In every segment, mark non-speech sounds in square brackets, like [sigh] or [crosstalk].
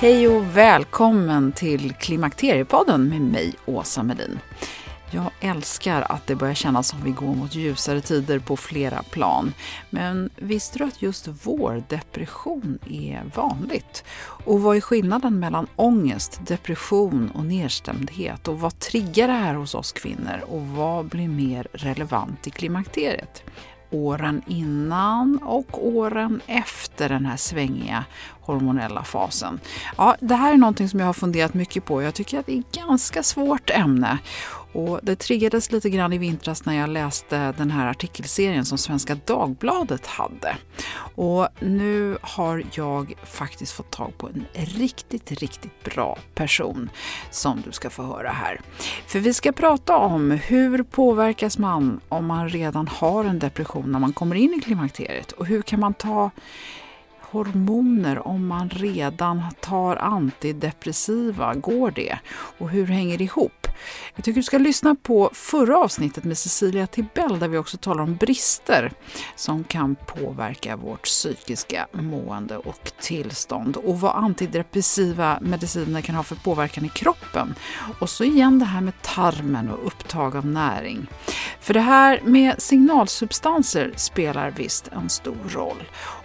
Hej och välkommen till Klimakteriepodden med mig, Åsa Melin. Jag älskar att det börjar kännas som vi går mot ljusare tider på flera plan. Men visste du att just vår depression är vanligt? Och vad är skillnaden mellan ångest, depression och nedstämdhet? Och vad triggar det här hos oss kvinnor? Och vad blir mer relevant i klimakteriet? Åren innan och åren efter den här svängiga hormonella fasen. Ja, det här är någonting som jag har funderat mycket på. Jag tycker att det är ett ganska svårt ämne. Och det triggades lite grann i vintras när jag läste den här artikelserien som Svenska Dagbladet hade. Och nu har jag faktiskt fått tag på en riktigt, riktigt bra person som du ska få höra här. För vi ska prata om hur påverkas man om man redan har en depression när man kommer in i klimakteriet och hur kan man ta hormoner om man redan tar antidepressiva? Går det? Och hur hänger det ihop? Jag tycker du ska lyssna på förra avsnittet med Cecilia Tibell där vi också talar om brister som kan påverka vårt psykiska mående och tillstånd och vad antidepressiva mediciner kan ha för påverkan i kroppen. Och så igen det här med tarmen och upptag av näring. För det här med signalsubstanser spelar visst en stor roll.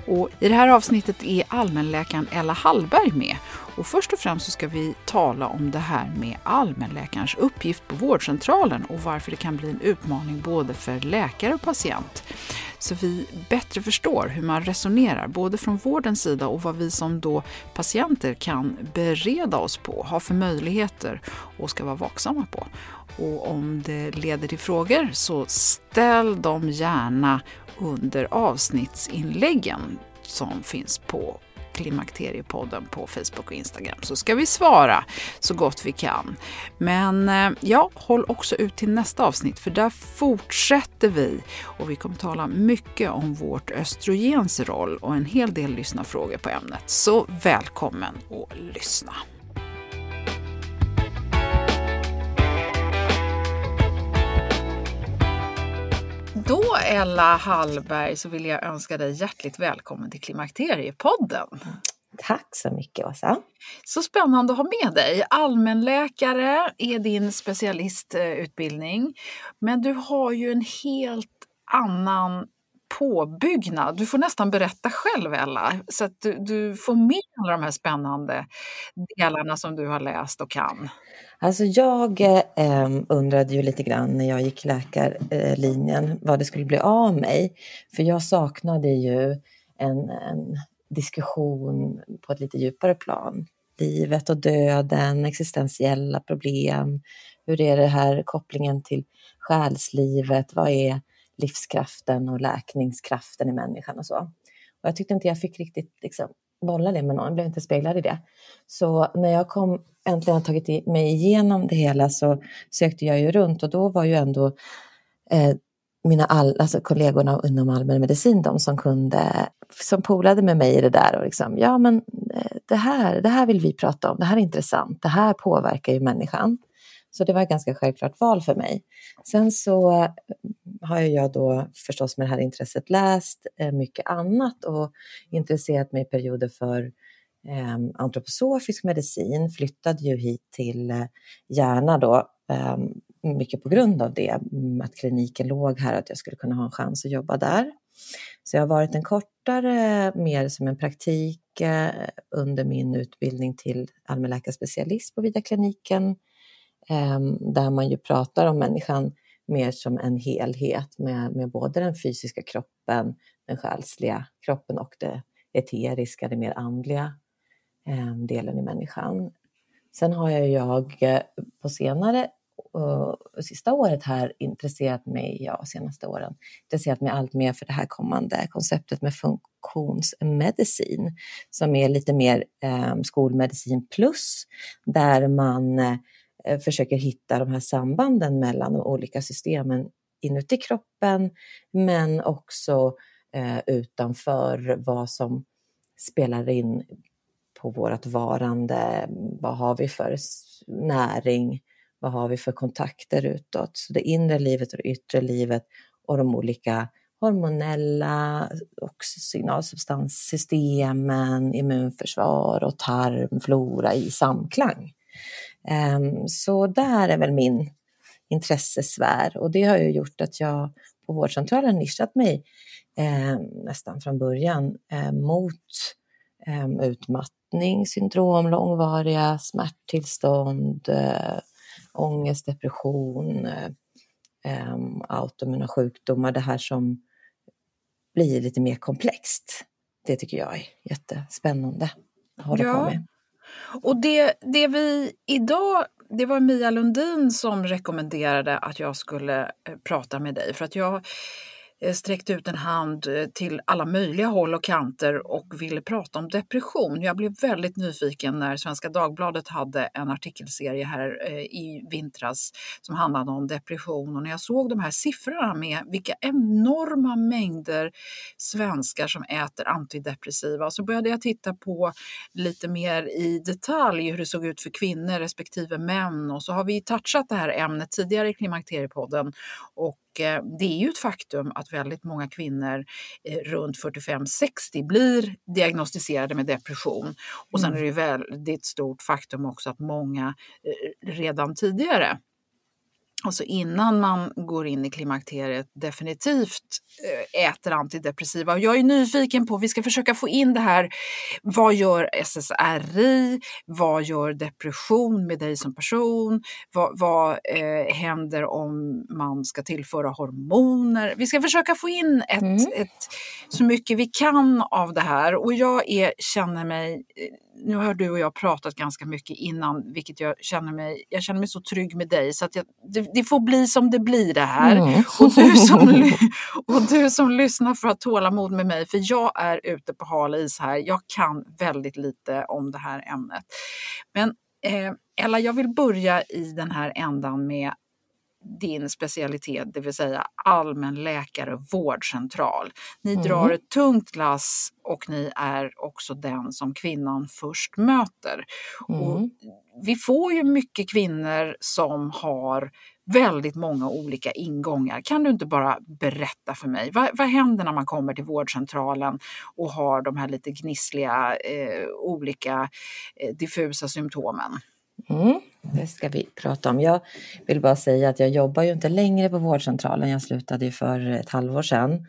Och I det här avsnittet är allmänläkaren Ella Hallberg med. Och först och främst så ska vi tala om det här med allmänläkarens uppgift på vårdcentralen och varför det kan bli en utmaning både för läkare och patient. Så vi bättre förstår hur man resonerar, både från vårdens sida och vad vi som då patienter kan bereda oss på, ha för möjligheter och ska vara vaksamma på. Och om det leder till frågor så ställ dem gärna under avsnittsinläggen som finns på Klimakteriepodden på Facebook och Instagram så ska vi svara så gott vi kan. Men eh, ja, håll också ut till nästa avsnitt för där fortsätter vi och vi kommer tala mycket om vårt östrogens roll och en hel del lyssnarfrågor på ämnet. Så välkommen att lyssna! Då, Ella Hallberg, så vill jag önska dig hjärtligt välkommen till Klimakteriepodden. Tack så mycket, Åsa. Så spännande att ha med dig. Allmänläkare är din specialistutbildning, men du har ju en helt annan påbyggnad. Du får nästan berätta själv, Ella, så att du, du får med alla de här spännande delarna som du har läst och kan. Alltså jag eh, undrade ju lite grann när jag gick läkarlinjen vad det skulle bli av mig. För jag saknade ju en, en diskussion på ett lite djupare plan. Livet och döden, existentiella problem. Hur är det här kopplingen till själslivet? Vad är livskraften och läkningskraften i människan och så. Och jag tyckte inte jag fick riktigt liksom, bolla det med någon, jag blev inte speglad i det. Så när jag kom, äntligen tagit mig igenom det hela så sökte jag ju runt och då var ju ändå eh, mina all, alltså kollegorna inom allmänmedicin, de som kunde, som polade med mig i det där och liksom, ja men eh, det här, det här vill vi prata om, det här är intressant, det här påverkar ju människan. Så det var ett ganska självklart val för mig. Sen så eh, har jag då förstås med det här intresset läst eh, mycket annat och intresserat mig i perioder för eh, antroposofisk medicin, flyttade ju hit till Järna då, mycket på grund av det, mm, att kliniken låg här, att jag skulle kunna ha en chans att jobba där. Så jag har varit en kortare, mer som en praktik under min utbildning till allmänläkarspecialist på Vidarkliniken, kliniken Ehm, där man ju pratar om människan mer som en helhet med, med både den fysiska kroppen, den själsliga kroppen och det eteriska, det mer andliga eh, delen i människan. Sen har jag, jag på senare sista året här intresserat mig, ja senaste åren, intresserat mig allt mer för det här kommande konceptet med funktionsmedicin som är lite mer eh, skolmedicin plus där man eh, Eh, försöker hitta de här sambanden mellan de olika systemen inuti kroppen men också eh, utanför vad som spelar in på vårt varande. Vad har vi för näring? Vad har vi för kontakter utåt? Så det inre livet och det yttre livet och de olika hormonella och signalsubstanssystemen, immunförsvar och tarmflora i samklang. Ehm, så där är väl min intressesfär och det har ju gjort att jag på vårdcentralen nischat mig ehm, nästan från början ehm, mot utmattning, syndrom, långvariga smärttillstånd, eh, ångest, depression, eh, autoimmuna sjukdomar, det här som blir lite mer komplext. Det tycker jag är jättespännande att hålla ja. på med. Och det, det vi idag, det var Mia Lundin som rekommenderade att jag skulle eh, prata med dig. För att jag Eh, sträckte ut en hand eh, till alla möjliga håll och kanter och ville prata om depression. Jag blev väldigt nyfiken när Svenska Dagbladet hade en artikelserie här eh, i vintras som handlade om depression. Och när jag såg de här siffrorna med vilka enorma mängder svenskar som äter antidepressiva så började jag titta på lite mer i detalj hur det såg ut för kvinnor respektive män. Och så har vi touchat det här ämnet tidigare i Klimakteriepodden. Och det är ju ett faktum att väldigt många kvinnor eh, runt 45-60 blir diagnostiserade med depression. Och sen är det ju väldigt stort faktum också att många eh, redan tidigare alltså innan man går in i klimakteriet definitivt eh, äter antidepressiva. Och jag är nyfiken på, vi ska försöka få in det här, vad gör SSRI? Vad gör depression med dig som person? Vad, vad eh, händer om man ska tillföra hormoner? Vi ska försöka få in ett, mm. ett, så mycket vi kan av det här och jag är, känner mig eh, nu har du och jag pratat ganska mycket innan, vilket jag känner mig, jag känner mig så trygg med dig så att jag, det, det, får bli som det blir det här. Mm. Och, du som, [laughs] och du som lyssnar får ha tålamod med mig för jag är ute på hal is här. Jag kan väldigt lite om det här ämnet. Men eh, Ella, jag vill börja i den här ändan med din specialitet, det vill säga allmänläkare vårdcentral. Ni mm. drar ett tungt lass och ni är också den som kvinnan först möter. Mm. Och vi får ju mycket kvinnor som har väldigt många olika ingångar. Kan du inte bara berätta för mig, vad, vad händer när man kommer till vårdcentralen och har de här lite gnissliga, eh, olika eh, diffusa symptomen? Mm, det ska vi prata om. Jag vill bara säga att jag jobbar ju inte längre på vårdcentralen. Jag slutade ju för ett halvår sedan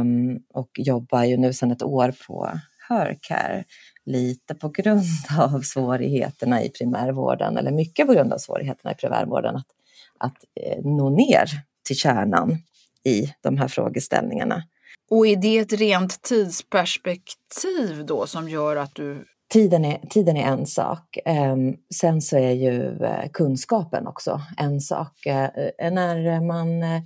um, och jobbar ju nu sedan ett år på Hörcare. Lite på grund [laughs] av svårigheterna i primärvården, eller mycket på grund av svårigheterna i primärvården att, att eh, nå ner till kärnan i de här frågeställningarna. Och är det ett rent tidsperspektiv då som gör att du Tiden är, tiden är en sak. Ehm, sen så är ju eh, kunskapen också en sak. Eh, när man eh,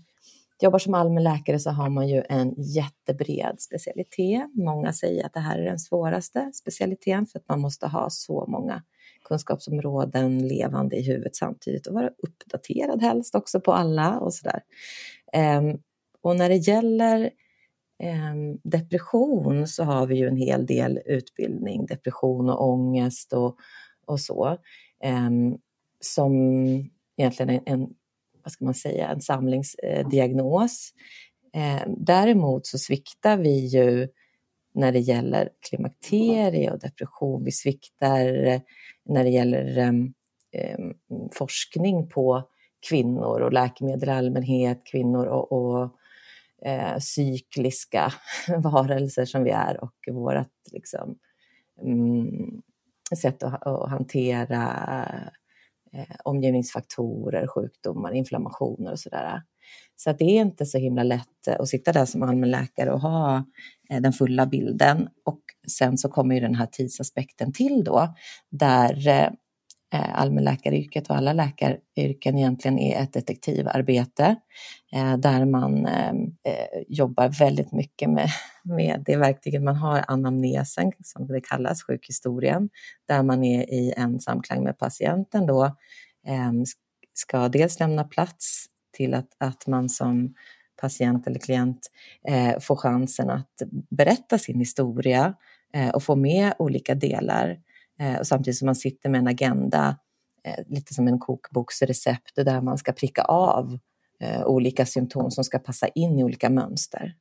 jobbar som allmänläkare så har man ju en jättebred specialitet. Många säger att det här är den svåraste specialiteten för att man måste ha så många kunskapsområden levande i huvudet samtidigt och vara uppdaterad helst också på alla och sådär. Um, och när det gäller eh, Ehm, depression så har vi ju en hel del utbildning, depression och ångest och, och så, ehm, som egentligen är en, vad ska man säga, en samlingsdiagnos. Eh, ehm, däremot så sviktar vi ju när det gäller klimakterie och depression. Vi sviktar eh, när det gäller forskning på kvinnor och läkemedel i allmänhet, kvinnor och, och eh, cykliska [laughs] varelser som vi är och vårt liksom, mm, sätt att, att hantera eh, omgivningsfaktorer, sjukdomar, inflammationer och sådär. Så att det är inte så himla lätt eh, att sitta där som allmänläkare och ha eh, den fulla bilden. Och sen så kommer ju den här tidsaspekten till då, där eh, Eh, allmänläkaryrket och alla läkaryrken egentligen är ett detektivarbete eh, där man ehm, eh, jobbar väldigt mycket med, [laughs] med det verktyget man har, anamnesen som det kallas, sjukhistorien, där man är i en samklang med patienten då ehm, ska dels lämna plats till att, att man som patient eller klient eh, får chansen att berätta sin historia eh, och få med olika delar. Eh, och samtidigt som man sitter med en agenda, eh, lite som en kokboksrecept där man ska pricka av eh, olika symptom som ska passa in i olika mönster.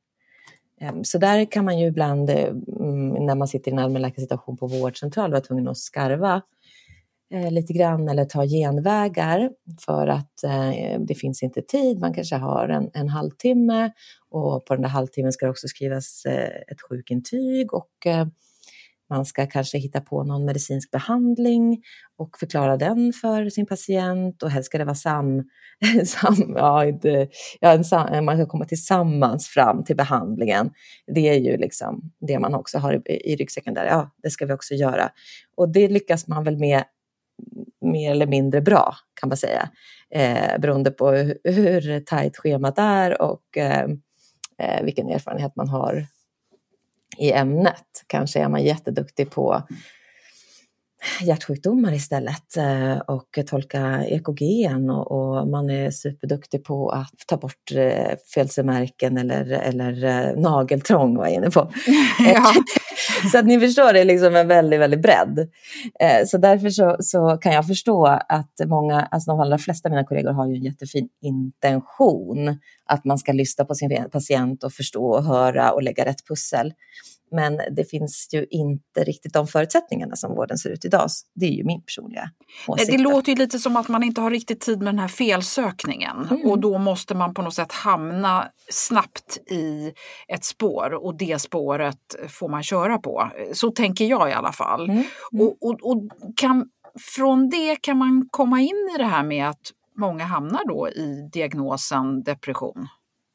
Ehm, så där kan man ju ibland, eh, mm, när man sitter i en allmänläkarsituation på vårdcentral, vara tvungen att skarva eh, lite grann eller ta genvägar för att det finns inte tid. Man kanske har en, en halvtimme och på den där halvtimmen ska det också skrivas ett sjukintyg och man ska kanske hitta på någon medicinsk behandling och förklara den för sin patient och helst ska det vara sam, [laughs] sam, ja, inte, ja, en man ska komma tillsammans fram till behandlingen. Det är ju liksom det man också har i, i ryggsäcken där, ja det ska vi också göra. Och det lyckas man väl med mer eller mindre bra kan man säga, eh, beroende på hur, hur tajt schemat är och eh, eh vilken erfarenhet man har i ämnet. Kanske är man jätteduktig på hjärtsjukdomar istället eh, och tolka EKG och, man är superduktig på att ta bort eh, födelsemärken eller, eller eh, nageltrång var jag inne på. [laughs] Ja. [laughs] så att ni förstår, det är liksom en väldigt, väldigt bredd. Så därför så, så, kan jag förstå att många, alltså de allra flesta av mina kollegor har ju en jättefin intention att man ska lyssna på sin patient och förstå och höra och lägga rätt pussel. Men det finns ju inte riktigt de förutsättningarna som vården ser ut idag. Det är ju min personliga åsikt. Det låter ju lite som att man inte har riktigt tid med den här felsökningen mm. och då måste man på något sätt hamna snabbt i ett spår och det spåret får man köra på. Så tänker jag i alla fall. Mm. Mm. Och, och, och kan, från det kan man komma in i det här med att många hamnar då i diagnosen depression.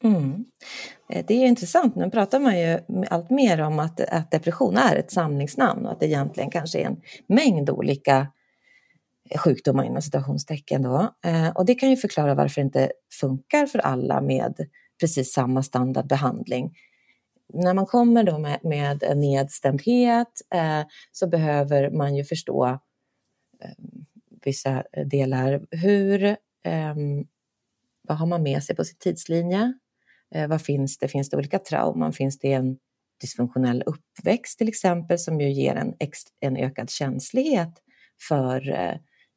Mm. Eh, det är intressant, nu pratar man ju allt mer om att, att depression är ett samlingsnamn och att det egentligen kanske är en mängd olika sjukdomar inom citationstecken. Då. Eh, och det kan ju förklara varför det inte funkar för alla med precis samma standardbehandling. När man kommer då med, med nedstämdhet eh, så behöver man ju förstå eh, vissa delar. Hur, ehm, vad har man med sig på sin tidslinje? Eh, vad finns det? Finns det olika trauman? Finns det en dysfunktionell uppväxt till exempel som ju ger en, en ökad känslighet för eh,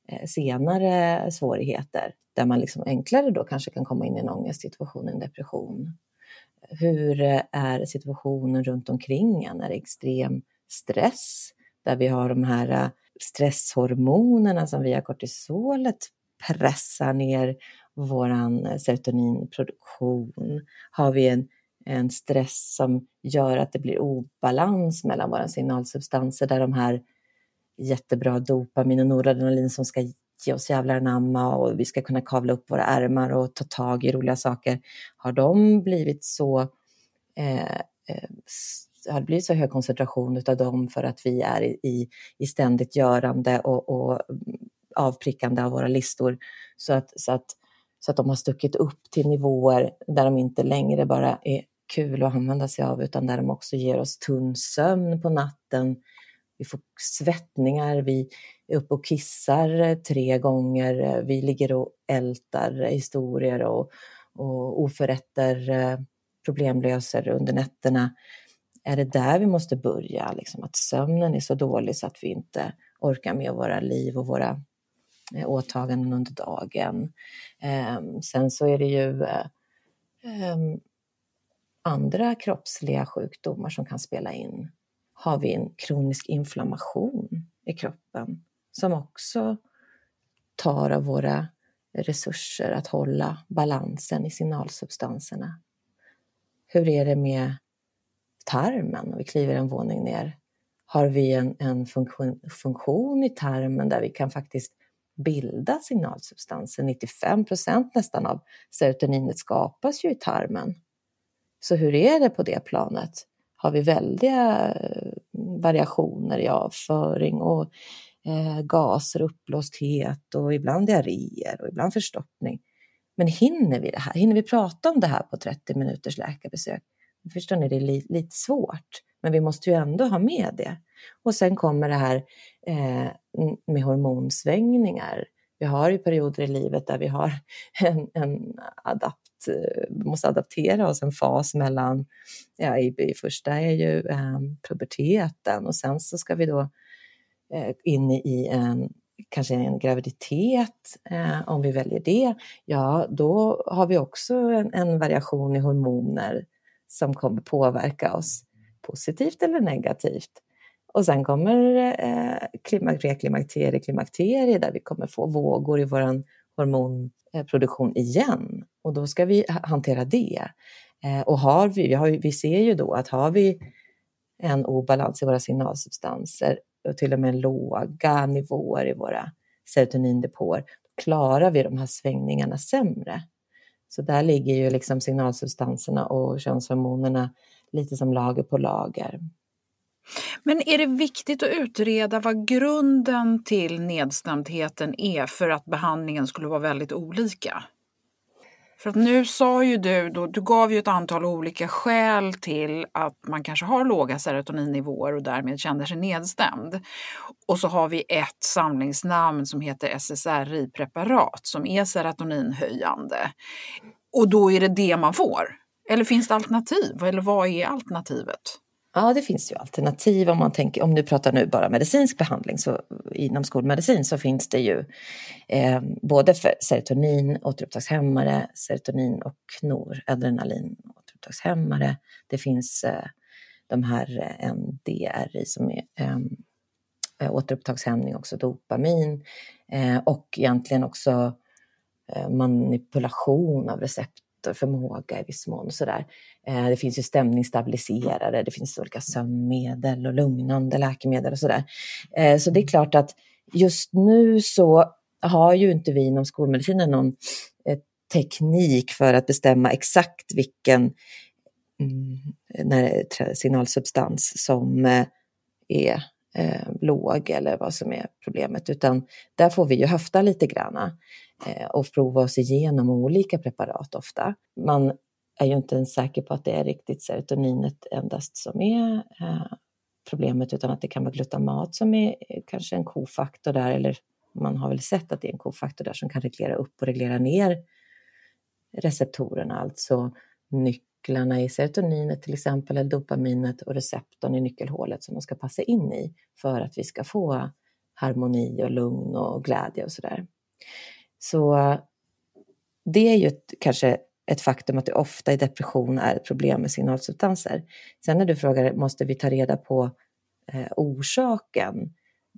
eh, senare svårigheter där man liksom enklare då kanske kan komma in i en ångestsituation, en depression. Hur eh, är situationen runt omkring en? Är det extrem stress där vi har de här eh, stresshormonerna som via kortisolet pressar ner vår serotoninproduktion? Har vi en, en stress som gör att det blir obalans mellan våra signalsubstanser där de här jättebra dopamin och noradrenalin som ska ge oss jävlar anamma och vi ska kunna kavla upp våra ärmar och ta tag i roliga saker. Har de blivit så eh, eh, har det blivit så hög koncentration av dem för att vi är i, i ständigt görande och, och avprickande av våra listor så att, så att så att de har stuckit upp till nivåer där de inte längre bara är kul att använda sig av utan där de också ger oss tunn sömn på natten. Vi får svettningar, vi är uppe och kissar eh, tre gånger, eh, vi ligger och ältar historier och, och oförrätter eh, problemlöser under nätterna, är det där vi måste börja? Liksom att sömnen är så dålig så att vi inte orkar med våra liv och våra Eh, åtaganden under dagen. Eh, sen så är det ju eh, ehm, andra kroppsliga sjukdomar som kan spela in. Har vi en kronisk inflammation i kroppen som också tar av våra resurser att hålla balansen i signalsubstanserna. Hur är det med tarmen? Vi kliver en våning ner. Har vi en, en funktion, funktion i tarmen där vi kan faktiskt bilda signalsubstanser? 95 procent nästan av serotoninet skapas ju i tarmen. Så hur är det på det planet? Har vi väldiga eh, variationer i avföring och eh, gaser, uppblåsthet och ibland diarréer och ibland förstoppning. Men hinner vi det här? Hinner vi prata om det här på 30 minuters läkarbesök? Förstår ni, det är li lite svårt, men vi måste ju ändå ha med det. Och sen kommer det här eh, med hormonsvängningar. Vi har ju perioder i livet där vi har [laughs] en, en adapt, eh, måste adaptera oss en fas mellan, ja i, i första är ju eh, puberteten och sen så ska vi då eh, in i en kanske en graviditet, eh, om vi väljer det, ja då har vi också en, en variation i hormoner som kommer påverka oss positivt eller negativt. Och sen kommer eh, preklimakterie, klimakterie där vi kommer få vågor i vår hormonproduktion igen. Och då ska vi hantera det. Eh, och har vi, vi, har, vi ser ju då att har vi en obalans i våra signalsubstanser och till och med låga nivåer i våra serotonindepåer, klarar vi de här svängningarna sämre. Så där ligger ju liksom signalsubstanserna och könshormonerna lite som lager på lager. Men är det viktigt att utreda vad grunden till nedstämdheten är för att behandlingen skulle vara väldigt olika? För att nu sa ju du, då, du gav ju ett antal olika skäl till att man kanske har låga serotoninnivåer och därmed känner sig nedstämd. Och så har vi ett samlingsnamn som heter SSRI-preparat som är serotoninhöjande. Och då är det det man får. Eller finns det alternativ? Eller vad är alternativet? Ja, det finns ju alternativ om man tänker, om du pratar nu bara medicinsk behandling, så inom skolmedicin så finns det ju eh, både för serotonin, återupptagshämmare, serotonin och nor, adrenalin, återupptagshämmare. Det finns eh, de här eh, NDRI som är ehm, eh, återupptagshämning, också dopamin eh, och egentligen också eh, manipulation av recept förmåga i viss mån. Och sådär. Eh, det finns ju stämningsstabiliserare, det finns olika sömnmedel och lugnande läkemedel och sådär. Eh, så det är klart att just nu så har ju inte vi inom skolmedicinen någon eh, teknik för att bestämma exakt vilken mm, signalsubstans som eh, är eh, låg eller vad som är problemet, utan där får vi ju höfta lite granna eh, och prova oss igenom olika preparat ofta. Man är ju inte ens säker på att det är riktigt serotoninet endast som är eh, problemet, utan att det kan vara glutamat som är kanske en kofaktor där, eller man har väl sett att det är en kofaktor där som kan reglera upp och reglera ner receptorerna, alltså nyckeln nycklarna i serotoninet till exempel, eller dopaminet och receptorn i nyckelhålet som de ska passa in i för att vi ska få harmoni och lugn och glädje och sådär. Så det är ju ett, kanske ett faktum att det ofta i depression är ett problem med signalsubstanser. Sen när du frågar, måste vi ta reda på eh, orsaken?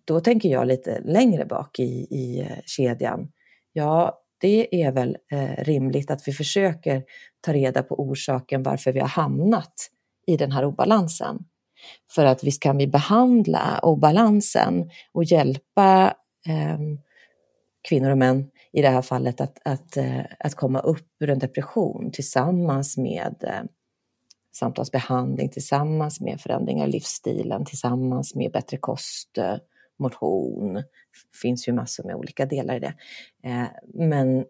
Då tänker jag lite längre bak i, i eh, kedjan. Ja, det är väl eh, rimligt att vi försöker ta reda på orsaken varför vi har hamnat i den här obalansen. För att visst kan vi behandla obalansen och hjälpa eh, kvinnor och män i det här fallet att, att, eh, att komma upp ur en depression tillsammans med eh, samtalsbehandling, tillsammans med förändringar i livsstilen, tillsammans med bättre kost, eh, motion. Det finns ju massor med olika delar i det. Eh, men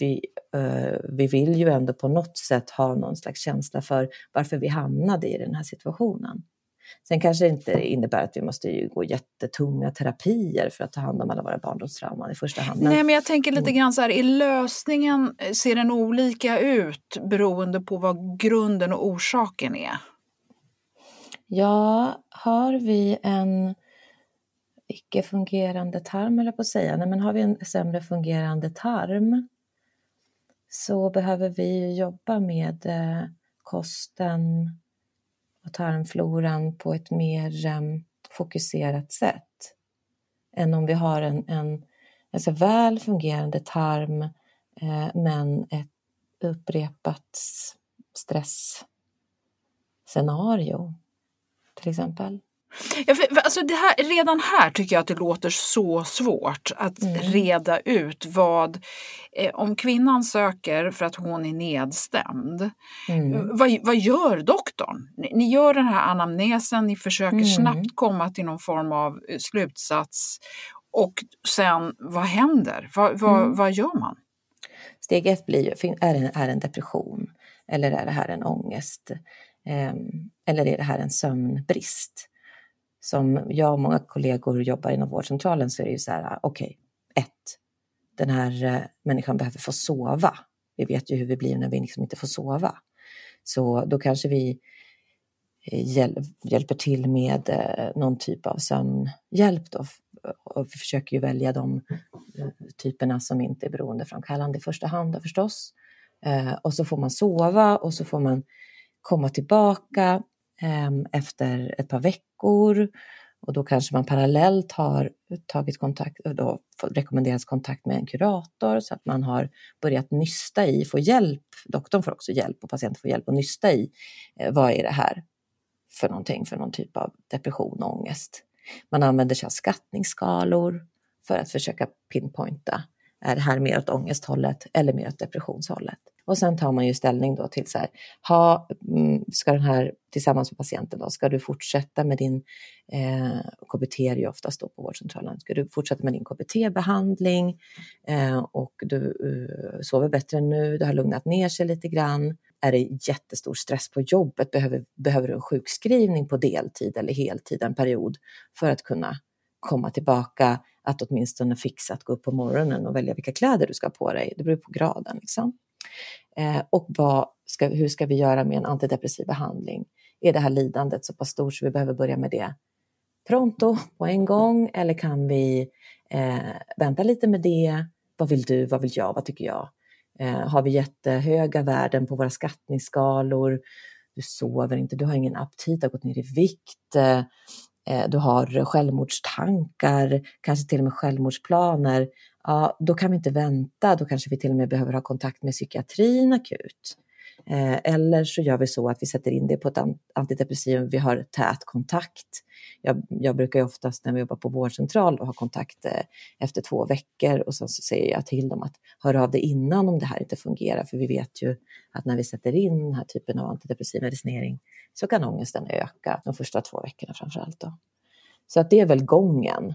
vi, eh, vi vill ju ändå på något sätt ha någon slags känsla för varför vi hamnade i den här situationen. Sen kanske det inte innebär att vi måste gå jättetunga terapier för att ta hand om alla våra barndomstrauman i första hand. Men... Nej, men jag tänker lite grann så här, är lösningen, ser den olika ut beroende på vad grunden och orsaken är? Ja, har vi en icke fungerande tarm, eller på att säga, Nej, men har vi en sämre fungerande tarm så behöver vi jobba med eh, kosten och tarmfloran på ett mer ehm, fokuserat sätt än om vi har en, en alltså väl fungerande tarm eh, men ett upprepat stressscenario till exempel. Ja, för, alltså det här, redan här tycker jag att det låter så svårt att mm. reda ut vad, eh, om kvinnan söker för att hon är nedstämd, mm. vad, vad gör doktorn? Ni, ni, gör den här anamnesen, ni försöker mm. snabbt komma till någon form av eh, slutsats och sen vad händer? Va, va, mm. Vad gör man? Steg ett blir ju, är det är en depression eller är det här en ångest? Eh, eller är det här en sömnbrist? Som jag och många kollegor jobbar inom vårdcentralen så är det ju så här, ah, okej, okay, ett, den här eh, människan behöver få sova. Vi vet ju hur vi blir när vi liksom inte får sova. Så då kanske vi eh, hjäl hjälper till med eh, någon typ av sömnhjälp då. Och vi försöker ju välja de typerna som inte är beroendeframkallande i första hand förstås. Och så får man sova och så får man komma tillbaka Ehm, efter ett par veckor och då kanske man parallellt har tagit kontakt, eh, då rekommenderas kontakt med en kurator så att man har börjat nysta i, få hjälp, doktorn får också hjälp och patienten får hjälp att nysta i eh, vad är det här för någonting, för någon typ av depression och ångest. Man använder sig av skattningsskalor för att försöka pinpointa, är det här mer åt ångesthållet eller mer åt depressionshållet? Och sen tar man ju ställning då till så här, ha, mm, ska den här tillsammans med patienten då, ska du fortsätta med din, eh, KBT är ju oftast då på vårdcentralen, ska du fortsätta med din KBT-behandling eh, och du uh, sover bättre nu, det har lugnat ner sig lite grann. Är det jättestor stress på jobbet, behöver, behöver du en sjukskrivning på deltid eller heltid en period för att kunna komma tillbaka, att åtminstone fixa att gå upp på morgonen och välja vilka kläder du ska ha på dig. Det beror på graden. Liksom. Eh, och vad ska, hur ska vi göra med en antidepressiv behandling? Är det här lidandet så pass stort så vi behöver börja med det pronto, på en gång? Eller kan vi eh, vänta lite med det? Vad vill du? Vad vill jag? Vad tycker jag? Eh, har vi jättehöga värden på våra skattningsskalor? Du sover inte, du har ingen aptit, du har gått ner i vikt. Eh, du har självmordstankar, kanske till och med självmordsplaner ja, då kan vi inte vänta, då kanske vi till och med behöver ha kontakt med psykiatrin akut. Eh, eller så gör vi så att vi sätter in det på ett antidepressivum, vi har tät kontakt. Jag, jag brukar ju oftast när vi jobbar på vårdcentral ha kontakt eh, efter två veckor och sen så säger jag till dem att hör av dig innan om det här inte fungerar, för vi vet ju att när vi sätter in den här typen av antidepressiv medicinering så kan ångesten öka de första två veckorna framför allt. Då. Så att det är väl gången.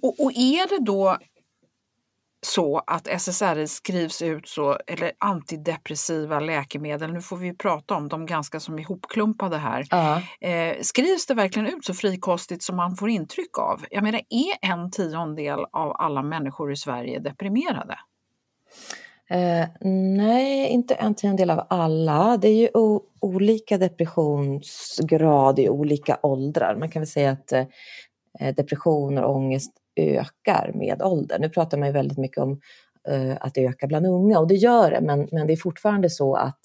Och, och är det då så att SSRI skrivs ut så, eller antidepressiva läkemedel, nu får vi prata om dem ganska som ihopklumpade här. Ja. Eh, skrivs det verkligen ut så frikostigt som man får intryck av? Jag menar, är en tiondel av alla människor i Sverige deprimerade? Eh, nej, inte en tiondel av alla. Det är ju olika depressionsgrad i olika åldrar. Man kan väl säga att eh, Eh, depression och ångest ökar med åldern. Nu pratar man ju väldigt mycket om eh, att det ökar bland unga och det gör det, men, men det är fortfarande så att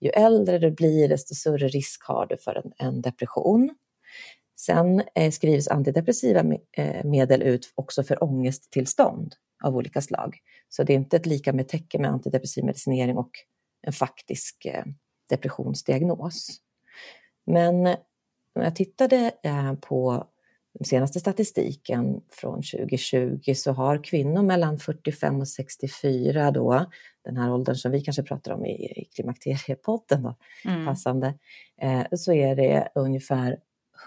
ju äldre du blir desto större risk har du för en, en depression. Sen eh, skrivs antidepressiva me eh, medel ut också för ångesttillstånd av olika slag. Så det är inte ett lika med tecken med antidepressiv medicinering och en faktisk eh, depressionsdiagnos. Men eh, när jag tittade eh, på den senaste statistiken från 2020 så har kvinnor mellan 45 och 64 då, den här åldern som vi kanske pratar om i, i klimakteriepodden då, mm. passande, eh, så är det ungefär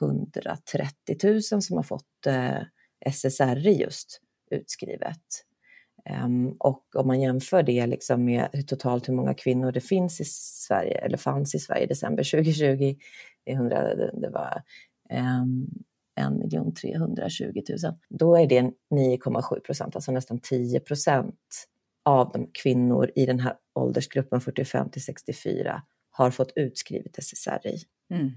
130 000 som har fått eh, SSRI just utskrivet. Um, och om man jämför det liksom med totalt hur många kvinnor det finns i Sverige, eller fanns i Sverige i december 2020, det, 100, det var um, 1 320 000. Då är det 9,7 procent, alltså nästan 10 procent av de kvinnor i den här åldersgruppen 45 till 64 har fått utskrivet SSRI. Mm.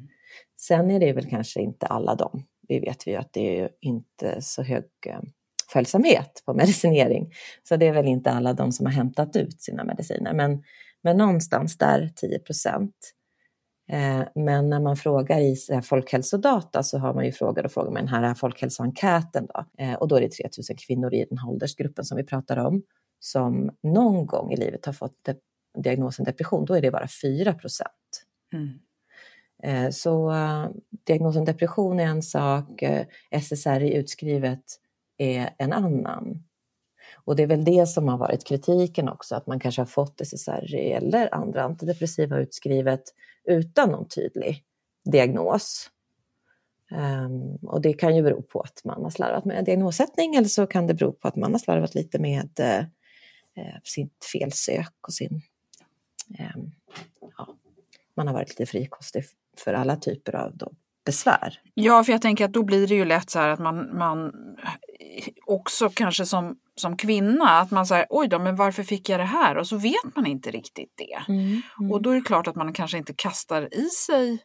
Sen är det väl kanske inte alla de. Vi vet ju att det är inte så hög eh, följsamhet på medicinering. Så det är väl inte alla de som har hämtat ut sina mediciner. Men, men någonstans där 10 procent. Eh, men när man frågar i folkhälsodata så har man ju frågat och frågar med den här folkhälsoenkäten då. Eh, och då är det 3000 kvinnor i den här åldersgruppen som vi pratar om som någon gång i livet har fått diagnosen depression. Då är det bara 4 procent. Mm. Eh, så diagnosen depression är en sak, SSRI utskrivet är en annan. Och det är väl det som har varit kritiken också, att man kanske har fått SSRI eller andra antidepressiva utskrivet utan någon tydlig diagnos. Um, och det kan ju bero på att man har slarvat med diagnossättning eller så kan det bero på att man har slarvat lite med uh, sitt felsök och sin... Um, ja, man har varit lite frikostig för alla typer av då, besvär. Ja, för jag tänker att då blir det ju lätt så här att man, man eh, också kanske som, som kvinna, att man säger oj då, men varför fick jag det här? Och så vet man inte riktigt det. Mm, mm. Och då är det klart att man kanske inte kastar i sig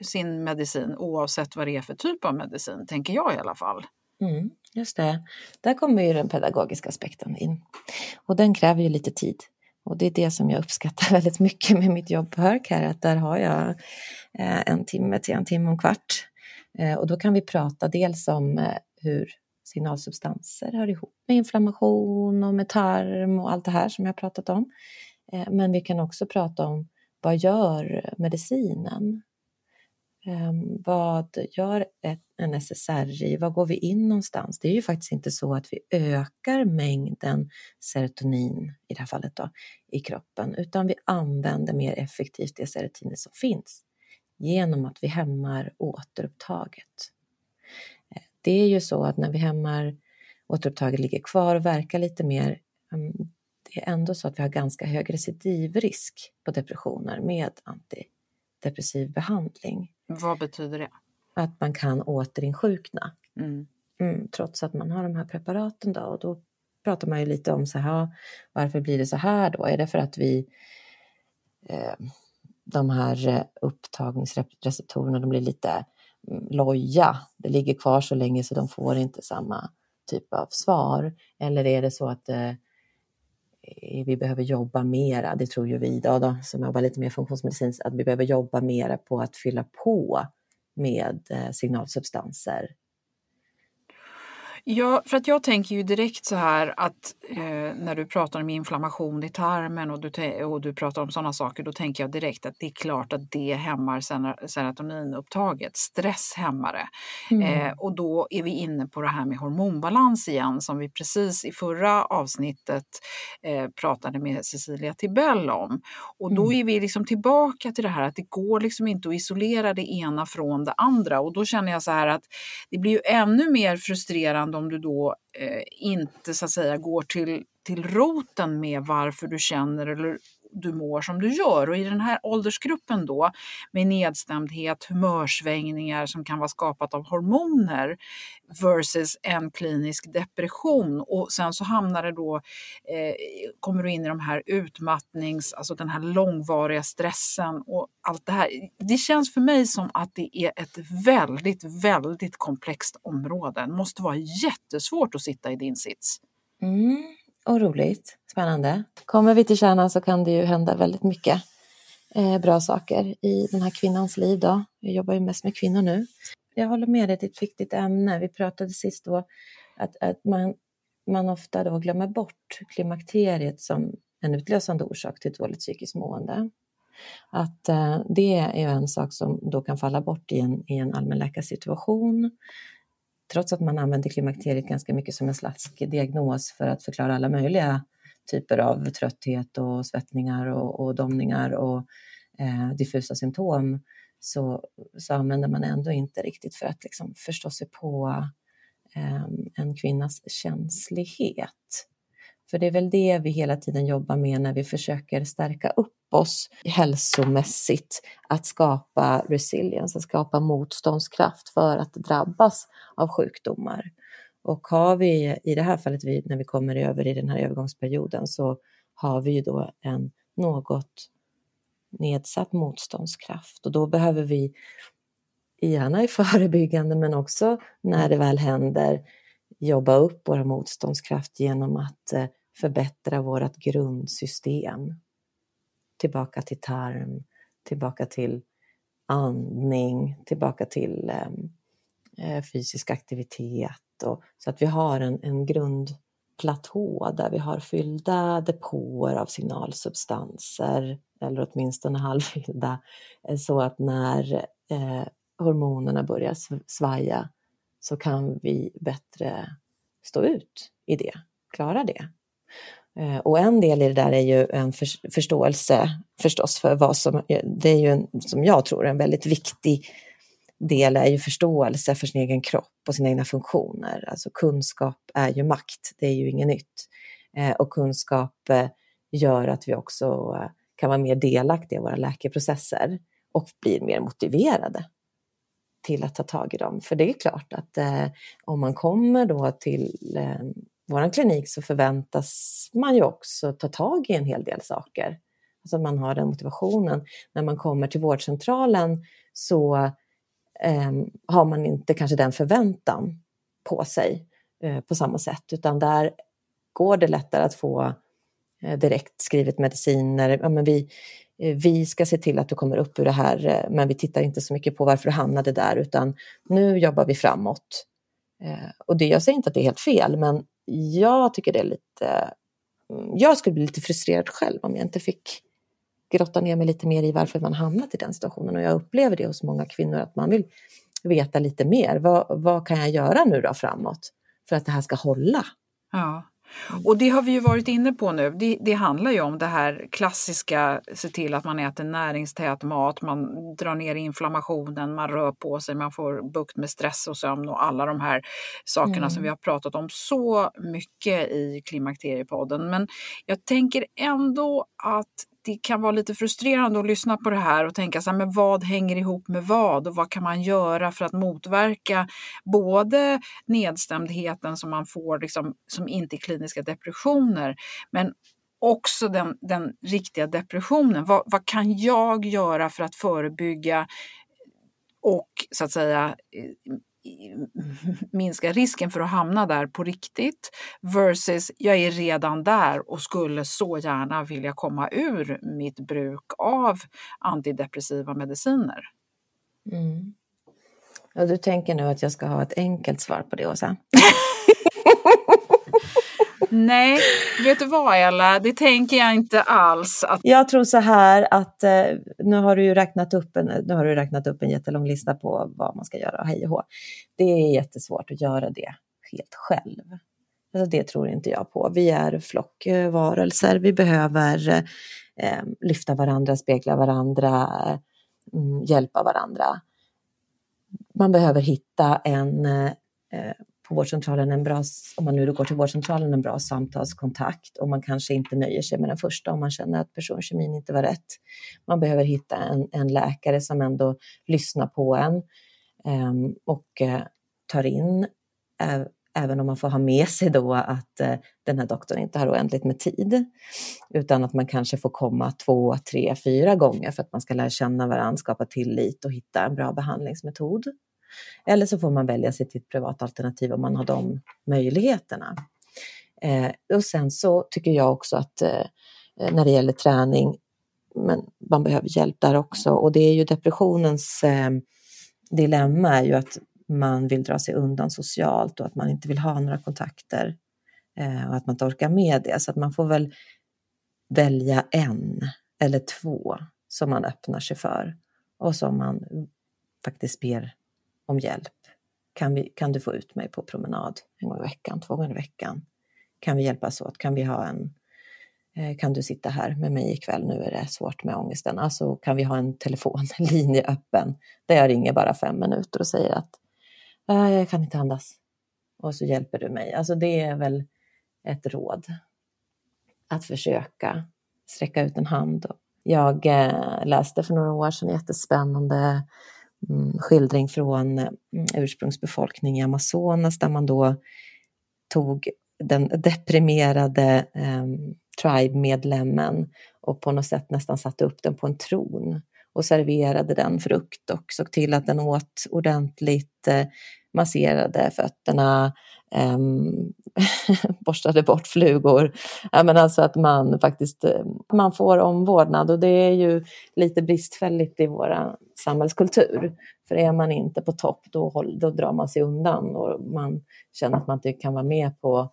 sin medicin oavsett vad det är för typ av medicin, tänker jag i alla fall. Mm, just det. Där kommer ju den pedagogiska aspekten in. Och den kräver ju lite tid. Och det är det som jag uppskattar [laughs] väldigt mycket med mitt jobb på Hörk här, att där har jag eh, en timme till en timme och en kvart. Eh, och då kan vi prata dels om eh, hur signalsubstanser hör ihop med inflammation och med tarm och allt det här som jag pratat om. Eh, men vi kan också prata om vad gör medicinen? Ehm, vad gör en SSRI? Var går vi in någonstans? Det är ju faktiskt inte så att vi ökar mängden serotonin, i det här fallet då, i kroppen, utan vi använder mer effektivt det serotonin som finns genom att vi hämmar återupptaget. Eh, det är ju så att när vi hämmar återupptaget ligger kvar och verkar lite mer, um, det är ändå så att vi har ganska hög recidivrisk på depressioner med antidepressiv behandling. Vad betyder det? Att man kan återinsjukna. Mm. Mm, trots att man har de här preparaten då. Och då pratar man ju lite om så här, varför blir det så här då? Är det för att vi eh, de här upptagningsreceptorerna de blir lite mm, loja, det ligger kvar så länge så de får inte samma typ av svar? Eller är det så att eh, vi behöver jobba mera, det tror ju vi då, då som jobbar lite mer funktionsmedicinskt, att vi behöver jobba mera på att fylla på med eh, signalsubstanser. Ja, för att jag tänker ju direkt så här att eh, när du pratar om inflammation i tarmen och du, och du pratar om sådana saker, då tänker jag direkt att det är klart att det hämmar serotoninupptaget, stresshämmare. Mm. Eh, och då är vi inne på det här med hormonbalans igen som vi precis i förra avsnittet eh, pratade med Cecilia Tibell om. Och då mm. är vi liksom tillbaka till det här att det går liksom inte att isolera det ena från det andra och då känner jag så här att det blir ju ännu mer frustrerande om du då eh, inte så att säga går till, till roten med varför du känner eller du mår som du gör. Och i den här åldersgruppen då med nedstämdhet, humörsvängningar som kan vara skapat av hormoner versus en klinisk depression och sen så hamnar det då, eh, kommer du in i de här utmattnings, alltså den här långvariga stressen och allt det här. Det känns för mig som att det är ett väldigt, väldigt komplext område. Det måste vara jättesvårt att sitta i din sits. Mm och roligt, spännande. Kommer vi till kärnan så kan det ju hända väldigt mycket eh, bra saker i den här kvinnans liv. Då. Jag jobbar ju mest med kvinnor nu. Jag håller med dig, det är ett viktigt ämne. Vi pratade sist då att, att man, man ofta då glömmer bort klimakteriet som en utlösande orsak till dåligt psykiskt mående. Att eh, det är en sak som då kan falla bort i en, i en allmänläkarsituation trots att man använder klimakteriet ganska mycket som en slags diagnos för att förklara alla möjliga typer av trötthet och svettningar och, och domningar och eh, diffusa symptom så, så använder man ändå inte riktigt för att liksom förstå sig på eh, en kvinnas känslighet. För det är väl det vi hela tiden jobbar med när vi försöker stärka upp oss hälsomässigt att skapa resilience, att skapa motståndskraft för att drabbas av sjukdomar. Och har vi, i det här fallet när vi kommer över i den här övergångsperioden, så har vi ju då en något nedsatt motståndskraft och då behöver vi gärna i förebyggande men också när det väl händer jobba upp vår motståndskraft genom att eh, förbättra vårt grundsystem tillbaka till tarm, tillbaka till andning, tillbaka till ehm, eh, fysisk aktivitet. Och, så att vi har en, en grundplatå där vi har fyllda depåer av signalsubstanser, eller åtminstone [laughs] halvfyllda, eh, så att när eh, hormonerna börjar svaja så kan vi bättre stå ut i det, klara det. Eh, och en del i det där är ju en förståelse förstås för vad som, eh, det är ju en, som jag tror en väldigt viktig del är ju förståelse för sin egen kropp och sina egna funktioner. Alltså kunskap är ju makt, det är ju inget nytt. Eh, och kunskap gör att vi också kan vara mer delaktiga i våra läkeprocesser och blir mer motiverade till att ta tag i dem. För det är klart att eh, om man kommer då till eh, vår klinik så förväntas man ju också ta tag i en hel del saker. Alltså man har den motivationen. När man kommer till vårdcentralen så eh, har man inte kanske den förväntan på sig eh, på samma sätt, utan där går det lättare att få eh, direkt skrivet mediciner. Ja, men vi, Eh, vi ska se till att du kommer upp ur det här, eh, men vi tittar inte så mycket på varför du hamnade där, utan nu jobbar vi framåt. Eh, och det, jag säger inte att det är helt fel, men jag tycker det är lite... Mm, jag skulle bli lite frustrerad själv om jag inte fick grotta ner mig lite mer i varför man hamnat i den situationen. Och jag upplever det hos många kvinnor att man vill veta lite mer. Vad, vad kan jag göra nu då framåt för att det här ska hålla? Ja. Och det har vi ju varit inne på nu. Det, det, handlar ju om det här klassiska, se till att man äter näringstät mat, man drar ner inflammationen, man rör på sig, man får bukt med stress och sömn och alla de här sakerna mm. som vi har pratat om så mycket i Klimakteriepodden. Men jag tänker ändå att det kan vara lite frustrerande att lyssna på det här och tänka så här, men vad hänger ihop med vad och vad kan man göra för att motverka både nedstämdheten som man får liksom, som inte är kliniska depressioner, men också den, den riktiga depressionen. Vad, vad kan jag göra för att förebygga och så att säga eh, [laughs] minska risken för att hamna där på riktigt versus jag är redan där och skulle så gärna vilja komma ur mitt bruk av antidepressiva mediciner. Mm. Ja, du tänker nu att jag ska ha ett enkelt svar på det, Åsa? Nej, vet du vad Ella, det tänker jag inte alls. Att... Jag tror så här att eh, nu har du ju räknat upp en, nu har du räknat upp en jättelång lista på vad man ska göra och hej och hå. Det är jättesvårt att göra det helt själv. Alltså det tror inte jag på. Vi är flockvarelser, vi behöver eh, lyfta varandra, spegla varandra, eh, hjälpa varandra. Man behöver hitta en eh, på vårdcentralen en bra, om man nu går till vårdcentralen, en bra samtalskontakt och man kanske inte nöjer sig med den första om man känner att personkemin inte var rätt. Man behöver hitta en, en läkare som ändå lyssnar på en um, och uh, tar in, uh, även om man får ha med sig då att uh, den här doktorn inte har oändligt med tid, utan att man kanske får komma två, tre, fyra gånger för att man ska lära känna varandra, skapa tillit och hitta en bra behandlingsmetod. Eller så får man välja sig till ett privat alternativ om man har de möjligheterna. Eh, och sen så tycker jag också att eh, när det gäller träning, men man behöver hjälp där också och det är ju depressionens eh, dilemma är ju att man vill dra sig undan socialt och att man inte vill ha några kontakter eh, och att man inte orkar med det. Så att man får väl välja en eller två som man öppnar sig för och som man faktiskt ber om hjälp. Kan, vi, kan du få ut mig på promenad en gång i veckan, två gånger i veckan? Kan vi hjälpas åt? Kan vi ha en eh, kan du sitta här med mig ikväll, nu är det svårt med ångesten. Alltså kan vi ha en telefonlinje öppen där jag ringer bara fem minuter och säger att äh, jag kan inte andas. Och så hjälper du mig. Alltså det är väl ett råd. Att försöka sträcka ut en hand. Jag eh, läste för några år sedan jättespännande Mm, skildring från eh, mm, ursprungsbefolkning i Amazonas där man då tog den deprimerade eh, tribe-medlemmen och på något sätt nästan satte upp den på en tron och serverade den frukt och såg till att den åt ordentligt, eh, masserade fötterna, eh, [laughs] borstade bort flugor. Ja, men alltså att man faktiskt eh, man får omvårdnad och det är ju lite bristfälligt i vår samhällskultur. För är man inte på topp då, då drar man sig undan och man känner att man inte kan vara med på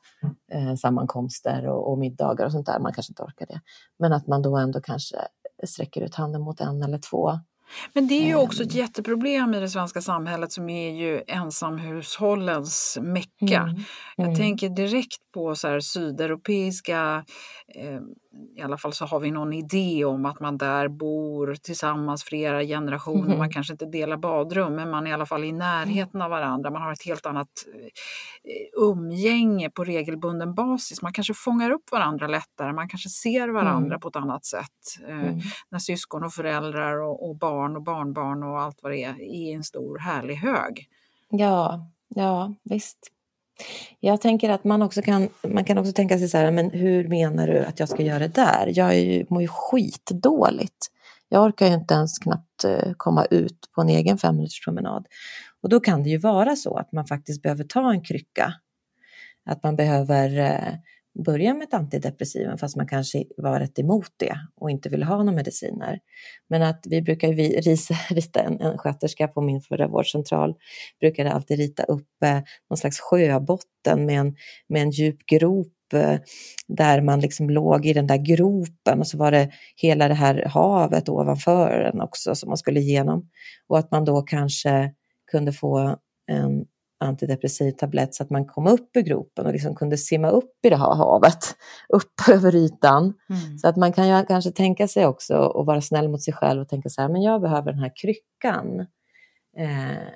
eh, sammankomster och, och middagar och sånt där. Man kanske inte orkar det. Men att man då ändå kanske sträcker ut handen mot en eller två men det är ju också ett ehm. jätteproblem i det svenska samhället som är ju ensamhushållens mecka. Mm. Jag mm. tänker direkt på så här sydeuropeiska eh, i alla fall så har vi någon idé om att man där bor tillsammans flera generationer. Mm. Man kanske inte delar badrum men man är i alla fall i närheten av varandra. Man har ett helt annat eh, umgänge på regelbunden basis. Man kanske fångar upp varandra lättare. Man kanske ser varandra mm. på ett annat sätt. Eh, mm. När syskon och föräldrar och, och, barn och barnbarn och allt vad det är i en stor härlig hög. Ja, ja visst. Jag tänker att man också kan, man kan också tänka sig så här, men hur menar du att jag ska göra det där? Jag är ju, mår ju skitdåligt. Jag orkar ju inte ens knappt eh, komma ut på en egen femminuterspromenad. Och då kan det ju vara så att man faktiskt behöver ta en krycka. Att man behöver eh, börja med ett antidepressivum fast man kanske var rätt emot det och inte ville ha några mediciner. Men att vi brukar vi [laughs] risa, rita en, en sköterska på min förra vårdcentral brukade alltid rita upp eh, någon slags sjöbotten med en, med en djup grop eh, där man liksom låg i den där gropen och så var det hela det här havet ovanför den också som man skulle igenom. Och att man då kanske kunde få en antidepressiv tablett så att man kom upp ur gropen och liksom kunde simma upp i det här havet, [laughs] upp över ytan. Mm. Så att man kan ju kanske tänka sig också och vara snäll mot sig själv och tänka så här, men jag behöver den här kryckan. Eh,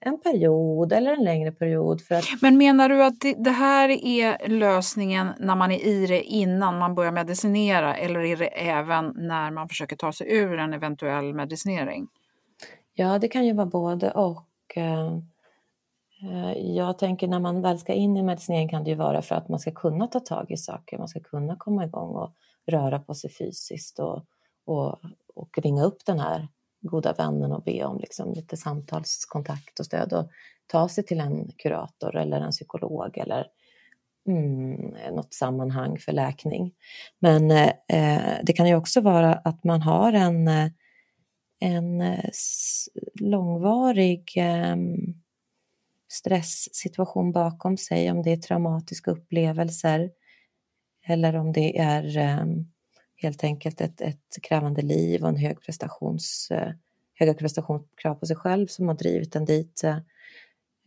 en period eller en längre period. För att... Men menar du att det här är lösningen när man är i det innan man börjar medicinera eller är det även när man försöker ta sig ur en eventuell medicinering? Ja, det kan ju vara både och. Eh, jag tänker när man väl ska in i medicinering kan det ju vara för att man ska kunna ta tag i saker, man ska kunna komma igång och röra på sig fysiskt och, och, och ringa upp den här goda vännen och be om liksom lite samtalskontakt och stöd och ta sig till en kurator eller en psykolog eller mm, något sammanhang för läkning. Men eh, det kan ju också vara att man har en, eh, en eh, långvarig eh, stresssituation bakom sig, om det är traumatiska upplevelser eller om det är ehm, helt enkelt ett, ett krävande liv och en hög prestations, eh, höga prestationskrav på sig själv som har drivit en dit.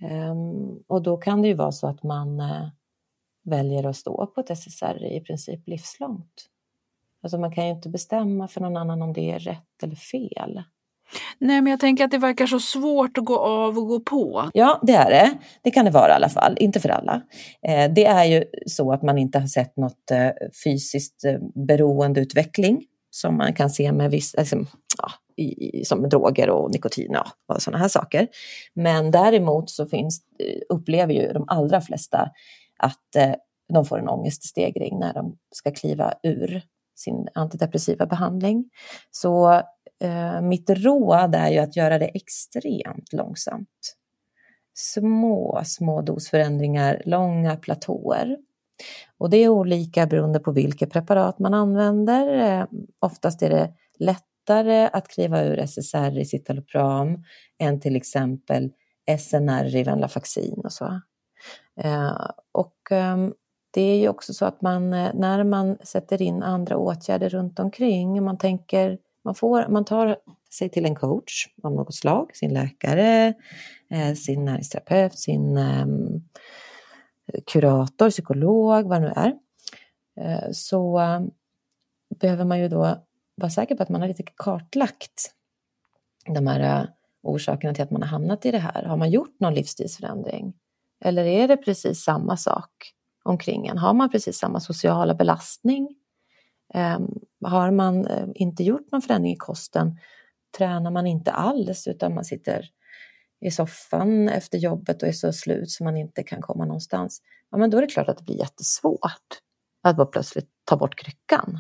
Um, och då kan det ju vara så att man uh, väljer att stå på ett SSR i princip livslångt. Alltså man kan ju inte bestämma för någon annan om det är rätt eller fel. Nej, men jag tänker att det verkar så svårt att gå av och gå på. Ja, det är det. Det kan det vara i alla fall, inte för alla. Eh, det är ju så att man inte har sett något eh, fysiskt eh, beroendeutveckling som man kan se med vissa, liksom, eh, ja, i, som droger och nikotin ja, och sådana här saker. Men däremot så finns, eh, upplever ju de allra flesta att eh, de får en ångeststegring när de ska kliva ur sin antidepressiva behandling. Så eh, mitt råd är ju att göra det extremt långsamt. Små, små dosförändringar, långa platåer. Och det är olika beroende på vilket preparat man använder. Eh, oftast är det lättare att kliva ur SSR i citalopram än till exempel SNR i Venlafaxin och så. Eh, och eh, det är ju också så att man, eh, när man sätter in andra åtgärder runt omkring, man tänker, man, får, man tar sig till en coach av något slag, sin läkare, eh, sin näringsterapeut, sin ehm, kurator, psykolog, vad det nu är, eh, så behöver man ju då vara säker på att man har lite kartlagt de här orsakerna till att man har hamnat i det här. Har man gjort någon livsstilsförändring? Eller är det precis samma sak omkring en? Har man precis samma sociala belastning? Um, har man uh, inte gjort någon förändring i kosten? Tränar man inte alls utan man sitter i soffan efter jobbet och är så slut så man inte kan komma någonstans? Ja, men då är det klart att det blir jättesvårt att bara plötsligt ta bort kryckan.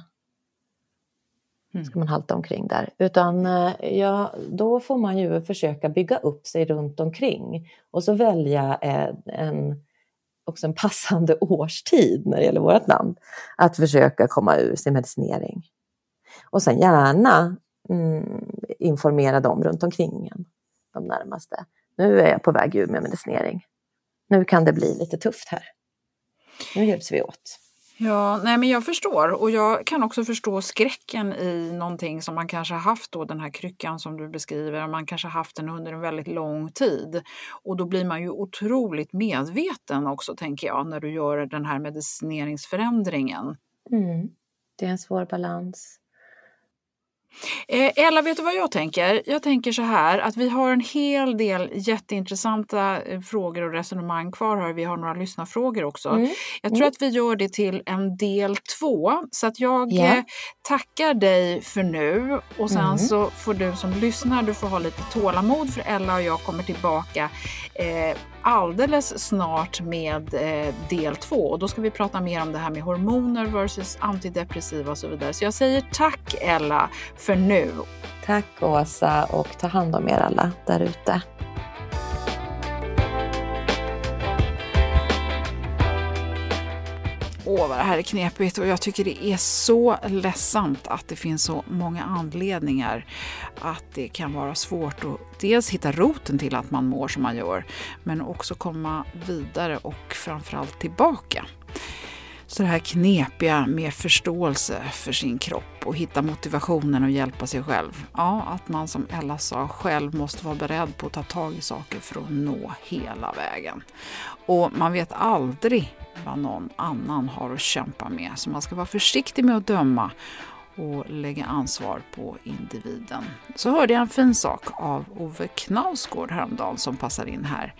Mm. ska man halta omkring där. Utan eh, ja, då får man ju försöka bygga upp sig runt omkring och så välja en, en, också en passande [laughs] årstid när det gäller vårt land. Att försöka komma ur sin medicinering. Och sen gärna mm, informera dem runt omkring en, de närmaste. Nu är jag på väg ur med medicinering. Nu kan det bli lite tufft här. Nu hjälps vi åt. Ja, nej men jag förstår och jag kan också förstå skräcken i någonting som man kanske har haft då, den här kryckan som du beskriver, man kanske haft den under en väldigt lång tid. Och då blir man ju otroligt medveten också, tänker jag, när du gör den här medicineringsförändringen. Mm. Det är en svår balans. Eh, Ella, vet du vad jag tänker? Jag tänker så här att vi har en hel del jätteintressanta eh, frågor och resonemang kvar här. Vi har några lyssnarfrågor också. Mm. Jag tror mm. att vi gör det till en del två. Så att jag yeah. tackar dig för nu och sen mm. så får du som lyssnar, du får ha lite tålamod för Ella och jag kommer tillbaka eh, alldeles snart med eh, del två och då ska vi prata mer om det här med hormoner versus antidepressiva och så vidare. Så jag säger tack Ella för nu. Tack Åsa och ta hand om er alla där ute. Åh, vad det här är knepigt och jag tycker det är så ledsamt att det finns så många anledningar att det kan vara svårt att dels hitta roten till att man mår som man gör, men också komma vidare och framförallt tillbaka. Så det här knepiga med förståelse för sin kropp och hitta motivationen och hjälpa sig själv. Ja, att man som Ella sa själv måste vara beredd på att ta tag i saker för att nå hela vägen. Och man vet aldrig vad någon annan har att kämpa med, så man ska vara försiktig med att döma och lägga ansvar på individen. Så hörde jag en fin sak av Ove Knausgård häromdagen som passar in här.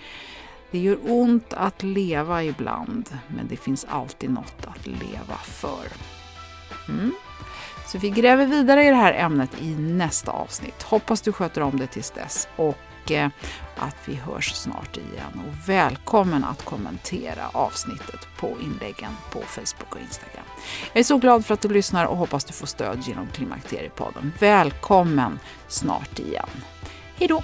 Det gör ont att leva ibland, men det finns alltid något att leva för. Mm. Så vi gräver vidare i det här ämnet i nästa avsnitt. Hoppas du sköter om det tills dess och att vi hörs snart igen och välkommen att kommentera avsnittet på inläggen på Facebook och Instagram. Jag är så glad för att du lyssnar och hoppas du får stöd genom Klimakteriepodden. Välkommen snart igen. Hej då!